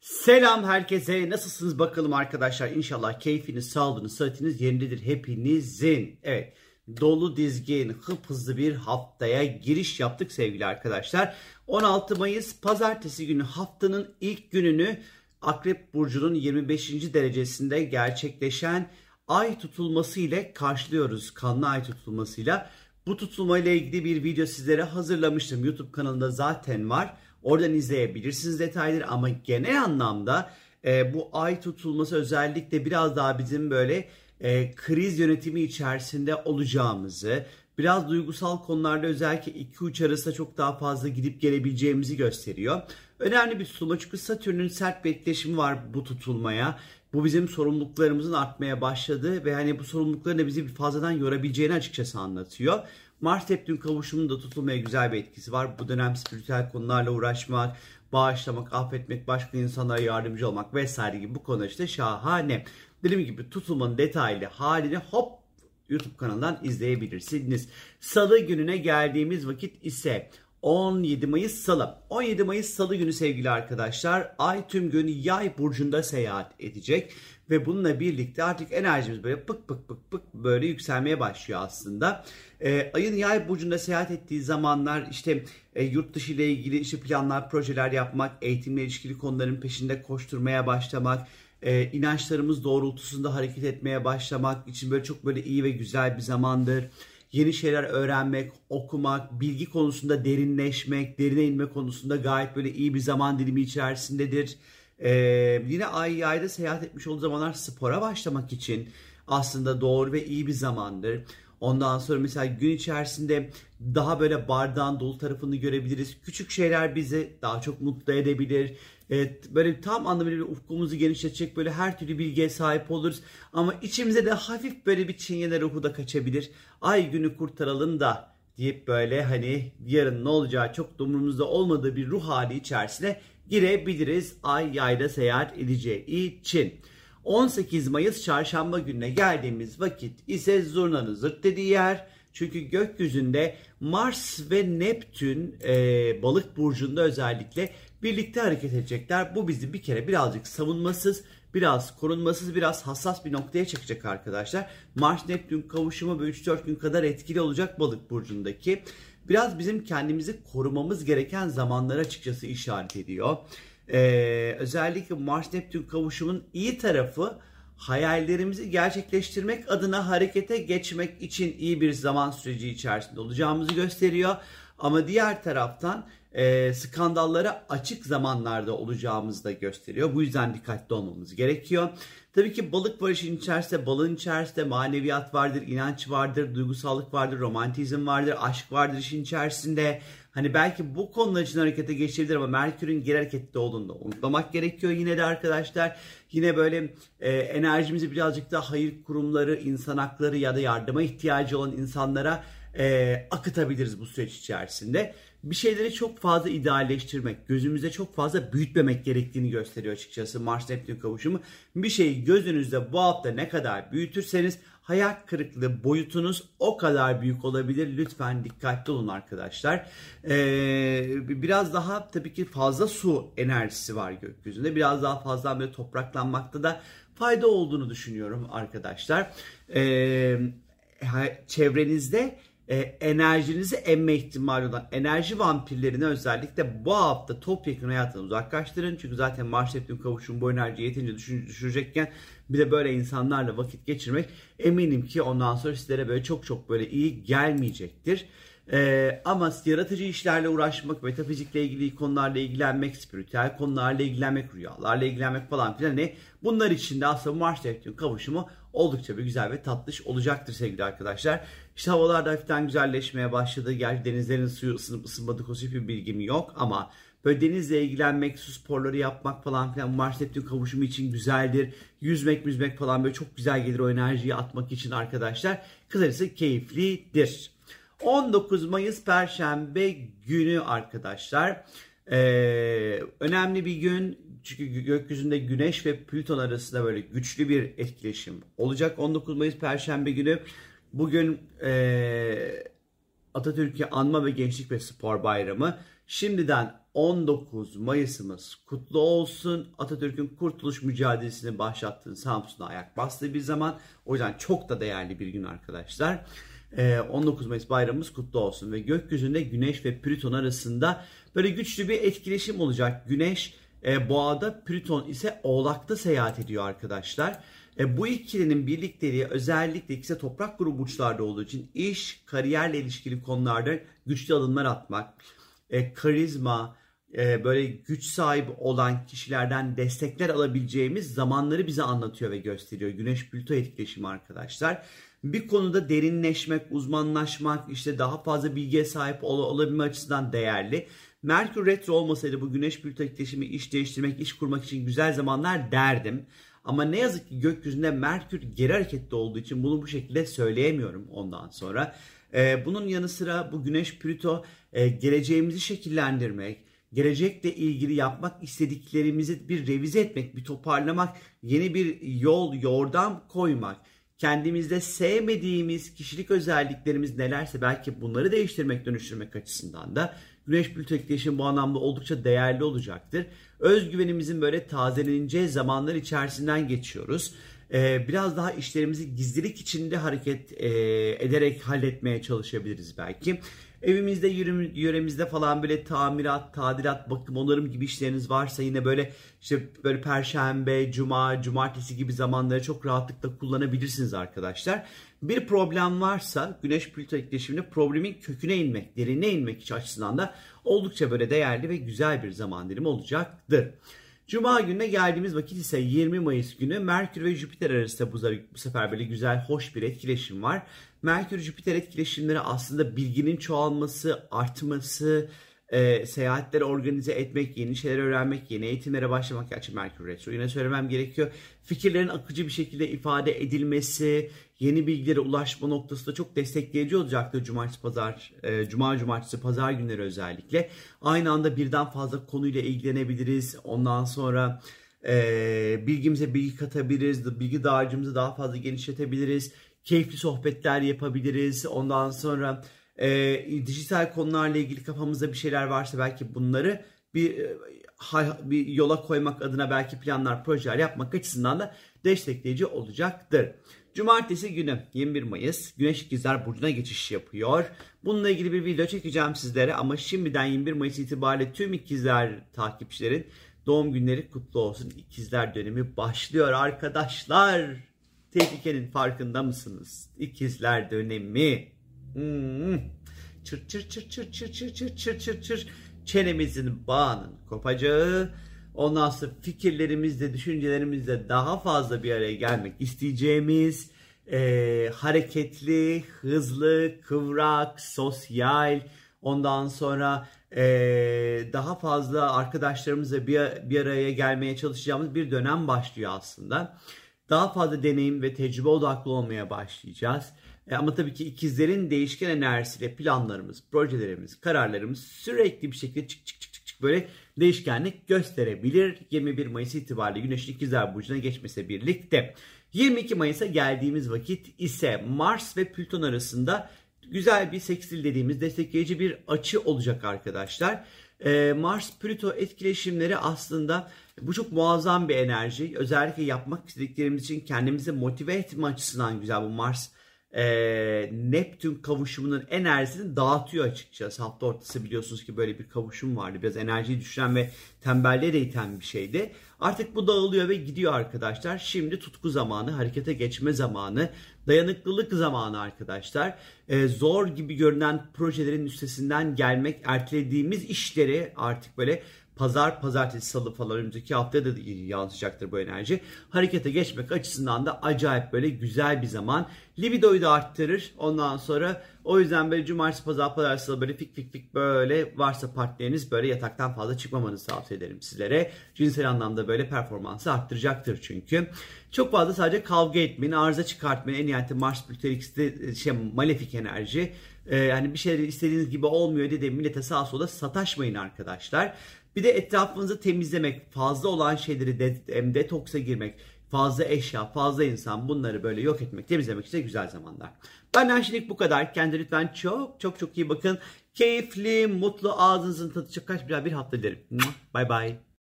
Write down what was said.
Selam herkese. Nasılsınız bakalım arkadaşlar? İnşallah keyfiniz, sağlığınız, sıhhatiniz yerindedir hepinizin. Evet. Dolu dizgin, hıp hızlı bir haftaya giriş yaptık sevgili arkadaşlar. 16 Mayıs pazartesi günü haftanın ilk gününü Akrep Burcu'nun 25. derecesinde gerçekleşen ay tutulması ile karşılıyoruz. Kanlı ay tutulmasıyla. Bu tutulma ile ilgili bir video sizlere hazırlamıştım. YouTube kanalında zaten var. Oradan izleyebilirsiniz detayları ama genel anlamda e, bu ay tutulması özellikle biraz daha bizim böyle e, kriz yönetimi içerisinde olacağımızı, biraz duygusal konularda özellikle iki uç arasında çok daha fazla gidip gelebileceğimizi gösteriyor. Önemli bir tutulma çünkü Satürn'ün sert bir etkileşimi var bu tutulmaya. Bu bizim sorumluluklarımızın artmaya başladığı ve hani bu sorumlulukların da bizi fazladan yorabileceğini açıkçası anlatıyor. Mars Neptün kavuşumunun tutulmaya güzel bir etkisi var. Bu dönem spiritüel konularla uğraşmak, bağışlamak, affetmek, başka insanlara yardımcı olmak vesaire gibi bu konular işte şahane. Dediğim gibi tutulmanın detaylı halini hop YouTube kanalından izleyebilirsiniz. Salı gününe geldiğimiz vakit ise 17 Mayıs Salı. 17 Mayıs Salı günü sevgili arkadaşlar Ay tüm gün Yay burcunda seyahat edecek ve bununla birlikte artık enerjimiz böyle pık pık pık pık böyle yükselmeye başlıyor aslında. Ee, ayın Yay burcunda seyahat ettiği zamanlar işte e, yurt dışı ile ilgili işte planlar, projeler yapmak, eğitimle ilişkili konuların peşinde koşturmaya başlamak, e, inançlarımız doğrultusunda hareket etmeye başlamak için böyle çok böyle iyi ve güzel bir zamandır yeni şeyler öğrenmek, okumak, bilgi konusunda derinleşmek, derine inme konusunda gayet böyle iyi bir zaman dilimi içerisindedir. Ee, yine ay yayda seyahat etmiş olduğu zamanlar spora başlamak için aslında doğru ve iyi bir zamandır. Ondan sonra mesela gün içerisinde daha böyle bardağın dolu tarafını görebiliriz. Küçük şeyler bizi daha çok mutlu edebilir. Evet, böyle tam anlamıyla ufkumuzu genişletecek böyle her türlü bilgiye sahip oluruz. Ama içimize de hafif böyle bir çingene ruhu da kaçabilir. Ay günü kurtaralım da deyip böyle hani yarın ne olacağı çok da umurumuzda olmadığı bir ruh hali içerisine girebiliriz. Ay yayda seyahat edeceği için. 18 Mayıs çarşamba gününe geldiğimiz vakit ise zurnanın zırt dediği yer. Çünkü gökyüzünde Mars ve Neptün e, balık burcunda özellikle birlikte hareket edecekler. Bu bizi bir kere birazcık savunmasız, biraz korunmasız, biraz hassas bir noktaya çekecek arkadaşlar. Mars-Neptün kavuşumu böyle 3-4 gün kadar etkili olacak balık burcundaki. Biraz bizim kendimizi korumamız gereken zamanlar açıkçası işaret ediyor. Ee, özellikle Mars-Neptün kavuşumun iyi tarafı hayallerimizi gerçekleştirmek adına harekete geçmek için iyi bir zaman süreci içerisinde olacağımızı gösteriyor. Ama diğer taraftan e, skandallara açık zamanlarda olacağımızı da gösteriyor. Bu yüzden dikkatli olmamız gerekiyor. Tabii ki balık var işin içerisinde, balığın içerisinde maneviyat vardır, inanç vardır, duygusallık vardır, romantizm vardır, aşk vardır işin içerisinde. Hani belki bu konular için harekete geçebilir ama Merkür'ün geri harekette olduğunu da unutmamak gerekiyor yine de arkadaşlar. Yine böyle e, enerjimizi birazcık da hayır kurumları, insan hakları ya da yardıma ihtiyacı olan insanlara e, akıtabiliriz bu süreç içerisinde. Bir şeyleri çok fazla idealleştirmek, gözümüzde çok fazla büyütmemek gerektiğini gösteriyor açıkçası Mars Neptün kavuşumu. Bir şeyi gözünüzde bu hafta ne kadar büyütürseniz hayal kırıklığı boyutunuz o kadar büyük olabilir. Lütfen dikkatli olun arkadaşlar. Ee, biraz daha tabii ki fazla su enerjisi var gökyüzünde. Biraz daha fazla böyle topraklanmakta da fayda olduğunu düşünüyorum arkadaşlar. Ee, çevrenizde e, enerjinizi emme ihtimali olan enerji vampirlerini özellikle bu hafta topyekun hayatından uzaklaştırın. Çünkü zaten Mars Neptün kavuşum bu enerjiyi yeterince düşürecekken bir de böyle insanlarla vakit geçirmek eminim ki ondan sonra sizlere böyle çok çok böyle iyi gelmeyecektir. Ee, ama yaratıcı işlerle uğraşmak, metafizikle ilgili konularla ilgilenmek, spiritüel konularla ilgilenmek, rüyalarla ilgilenmek falan filan ne? Bunlar için de aslında Mars Neptün kavuşumu oldukça bir güzel ve tatlış olacaktır sevgili arkadaşlar. İşte havalar da hafiften güzelleşmeye başladı. Gerçi denizlerin suyu ısınıp ısınmadığı konusunda bir bilgim yok ama böyle denizle ilgilenmek, su sporları yapmak falan filan Mars Neptün kavuşumu için güzeldir. Yüzmek, müzmek falan böyle çok güzel gelir o enerjiyi atmak için arkadaşlar. Kısacası keyiflidir. 19 Mayıs Perşembe günü arkadaşlar. Ee, önemli bir gün çünkü gökyüzünde Güneş ve Plüton arasında böyle güçlü bir etkileşim olacak. 19 Mayıs Perşembe günü bugün e, Atatürk'ü anma ve gençlik ve spor bayramı. Şimdiden 19 Mayıs'ımız kutlu olsun. Atatürk'ün kurtuluş mücadelesini başlattığı Samsun'a ayak bastığı bir zaman. O yüzden çok da değerli bir gün arkadaşlar. 19 ee, Mayıs bayramımız kutlu olsun ve gökyüzünde Güneş ve Plüton arasında böyle güçlü bir etkileşim olacak. Güneş e, Boğa'da, Plüton ise Oğlak'ta seyahat ediyor arkadaşlar. E, bu ikilinin birlikteliği özellikle ikisi toprak grubu burçlarda olduğu için iş, kariyerle ilişkili konularda güçlü adımlar atmak, e, karizma, e, böyle güç sahibi olan kişilerden destekler alabileceğimiz zamanları bize anlatıyor ve gösteriyor. Güneş Plüto etkileşimi arkadaşlar. Bir konuda derinleşmek, uzmanlaşmak, işte daha fazla bilgiye sahip ol- olabilme açısından değerli. Merkür retro olmasaydı bu Güneş Plüto etkileşimi iş değiştirmek, iş kurmak için güzel zamanlar derdim. Ama ne yazık ki gökyüzünde Merkür geri hareketli olduğu için bunu bu şekilde söyleyemiyorum ondan sonra. Ee, bunun yanı sıra bu Güneş Plüto e, geleceğimizi şekillendirmek, gelecekle ilgili yapmak istediklerimizi bir revize etmek, bir toparlamak, yeni bir yol, yordam koymak, kendimizde sevmediğimiz kişilik özelliklerimiz nelerse belki bunları değiştirmek, dönüştürmek açısından da Güneş Plüto etkileşimi bu anlamda oldukça değerli olacaktır. Özgüvenimizin böyle tazeleneceği zamanlar içerisinden geçiyoruz. Ee, biraz daha işlerimizi gizlilik içinde hareket e, ederek halletmeye çalışabiliriz belki. Evimizde, yöremizde falan böyle tamirat, tadilat, bakım, onarım gibi işleriniz varsa yine böyle işte böyle perşembe, cuma, cumartesi gibi zamanları çok rahatlıkla kullanabilirsiniz arkadaşlar. Bir problem varsa Güneş Plüto etkileşiminde problemin köküne inmek, derine inmek açısından da oldukça böyle değerli ve güzel bir zaman dilimi olacaktır. Cuma gününe geldiğimiz vakit ise 20 Mayıs günü Merkür ve Jüpiter arasında bu sefer böyle güzel, hoş bir etkileşim var. Merkür-Jüpiter etkileşimleri aslında bilginin çoğalması, artması, e, seyahatleri organize etmek, yeni şeyler öğrenmek, yeni eğitimlere başlamak. Gerçi Merkür Retro yine söylemem gerekiyor. Fikirlerin akıcı bir şekilde ifade edilmesi, yeni bilgilere ulaşma noktasında çok destekleyici olacaktır cumartesi pazar, e, cuma cumartesi pazar günleri özellikle. Aynı anda birden fazla konuyla ilgilenebiliriz. Ondan sonra e, bilgimize bilgi katabiliriz, bilgi dağarcığımızı daha fazla genişletebiliriz. Keyifli sohbetler yapabiliriz. Ondan sonra e, dijital konularla ilgili kafamızda bir şeyler varsa belki bunları bir e, bir yola koymak adına belki planlar, projeler yapmak açısından da destekleyici olacaktır. Cumartesi günü 21 Mayıs Güneş İkizler Burcu'na geçiş yapıyor. Bununla ilgili bir video çekeceğim sizlere ama şimdiden 21 Mayıs itibariyle tüm ikizler takipçilerin doğum günleri kutlu olsun. İkizler dönemi başlıyor arkadaşlar. Tehlikenin farkında mısınız? İkizler dönemi. Hmm. Çır çır çır çır çır çır çır çır çır çır çenemizin bağının kopacağı ondan sonra fikirlerimizle düşüncelerimizle daha fazla bir araya gelmek isteyeceğimiz e, hareketli, hızlı, kıvrak, sosyal ondan sonra e, daha fazla arkadaşlarımızla bir, bir araya gelmeye çalışacağımız bir dönem başlıyor aslında. Daha fazla deneyim ve tecrübe odaklı olmaya başlayacağız. E ama tabii ki ikizlerin değişken enerjisiyle planlarımız, projelerimiz, kararlarımız sürekli bir şekilde çık çık çık çık, çık böyle değişkenlik gösterebilir. 21 Mayıs itibariyle Güneş'in ikizler burcuna geçmesi birlikte. 22 Mayıs'a geldiğimiz vakit ise Mars ve Plüton arasında güzel bir sekstil dediğimiz destekleyici bir açı olacak arkadaşlar. Ee, Mars-Plüto etkileşimleri aslında bu çok muazzam bir enerji. Özellikle yapmak istediklerimiz için kendimizi motive etme açısından güzel bu Mars e, Neptün kavuşumunun enerjisini dağıtıyor açıkçası. Hafta ortası biliyorsunuz ki böyle bir kavuşum vardı. Biraz enerjiyi düşüren ve tembelliğe de iten bir şeydi. Artık bu dağılıyor ve gidiyor arkadaşlar. Şimdi tutku zamanı, harekete geçme zamanı, dayanıklılık zamanı arkadaşlar. Ee, zor gibi görünen projelerin üstesinden gelmek, ertelediğimiz işleri artık böyle pazar, pazartesi, salı falan önümüzdeki haftaya da yansıyacaktır bu enerji. Harekete geçmek açısından da acayip böyle güzel bir zaman. Libidoyu da arttırır. Ondan sonra o yüzden böyle cumartesi, pazar, pazartesi salı böyle fik fik fik böyle varsa partneriniz böyle yataktan fazla çıkmamanızı tavsiye ederim sizlere. Cinsel anlamda böyle performansı arttıracaktır çünkü. Çok fazla sadece kavga etmeyin, arıza çıkartmayın. En nihayetinde Mars Plüterix'te şey malefik enerji. Ee, yani bir şeyler istediğiniz gibi olmuyor dedi millete sağa sola sataşmayın arkadaşlar. Bir de etrafınızı temizlemek, fazla olan şeyleri de, detoksa girmek, fazla eşya, fazla insan bunları böyle yok etmek, temizlemek için güzel zamanlar. Benden şimdilik bu kadar. Kendinize lütfen çok çok çok iyi bakın. Keyifli, mutlu ağzınızın tadı kaç bir hafta dilerim. Bye bye.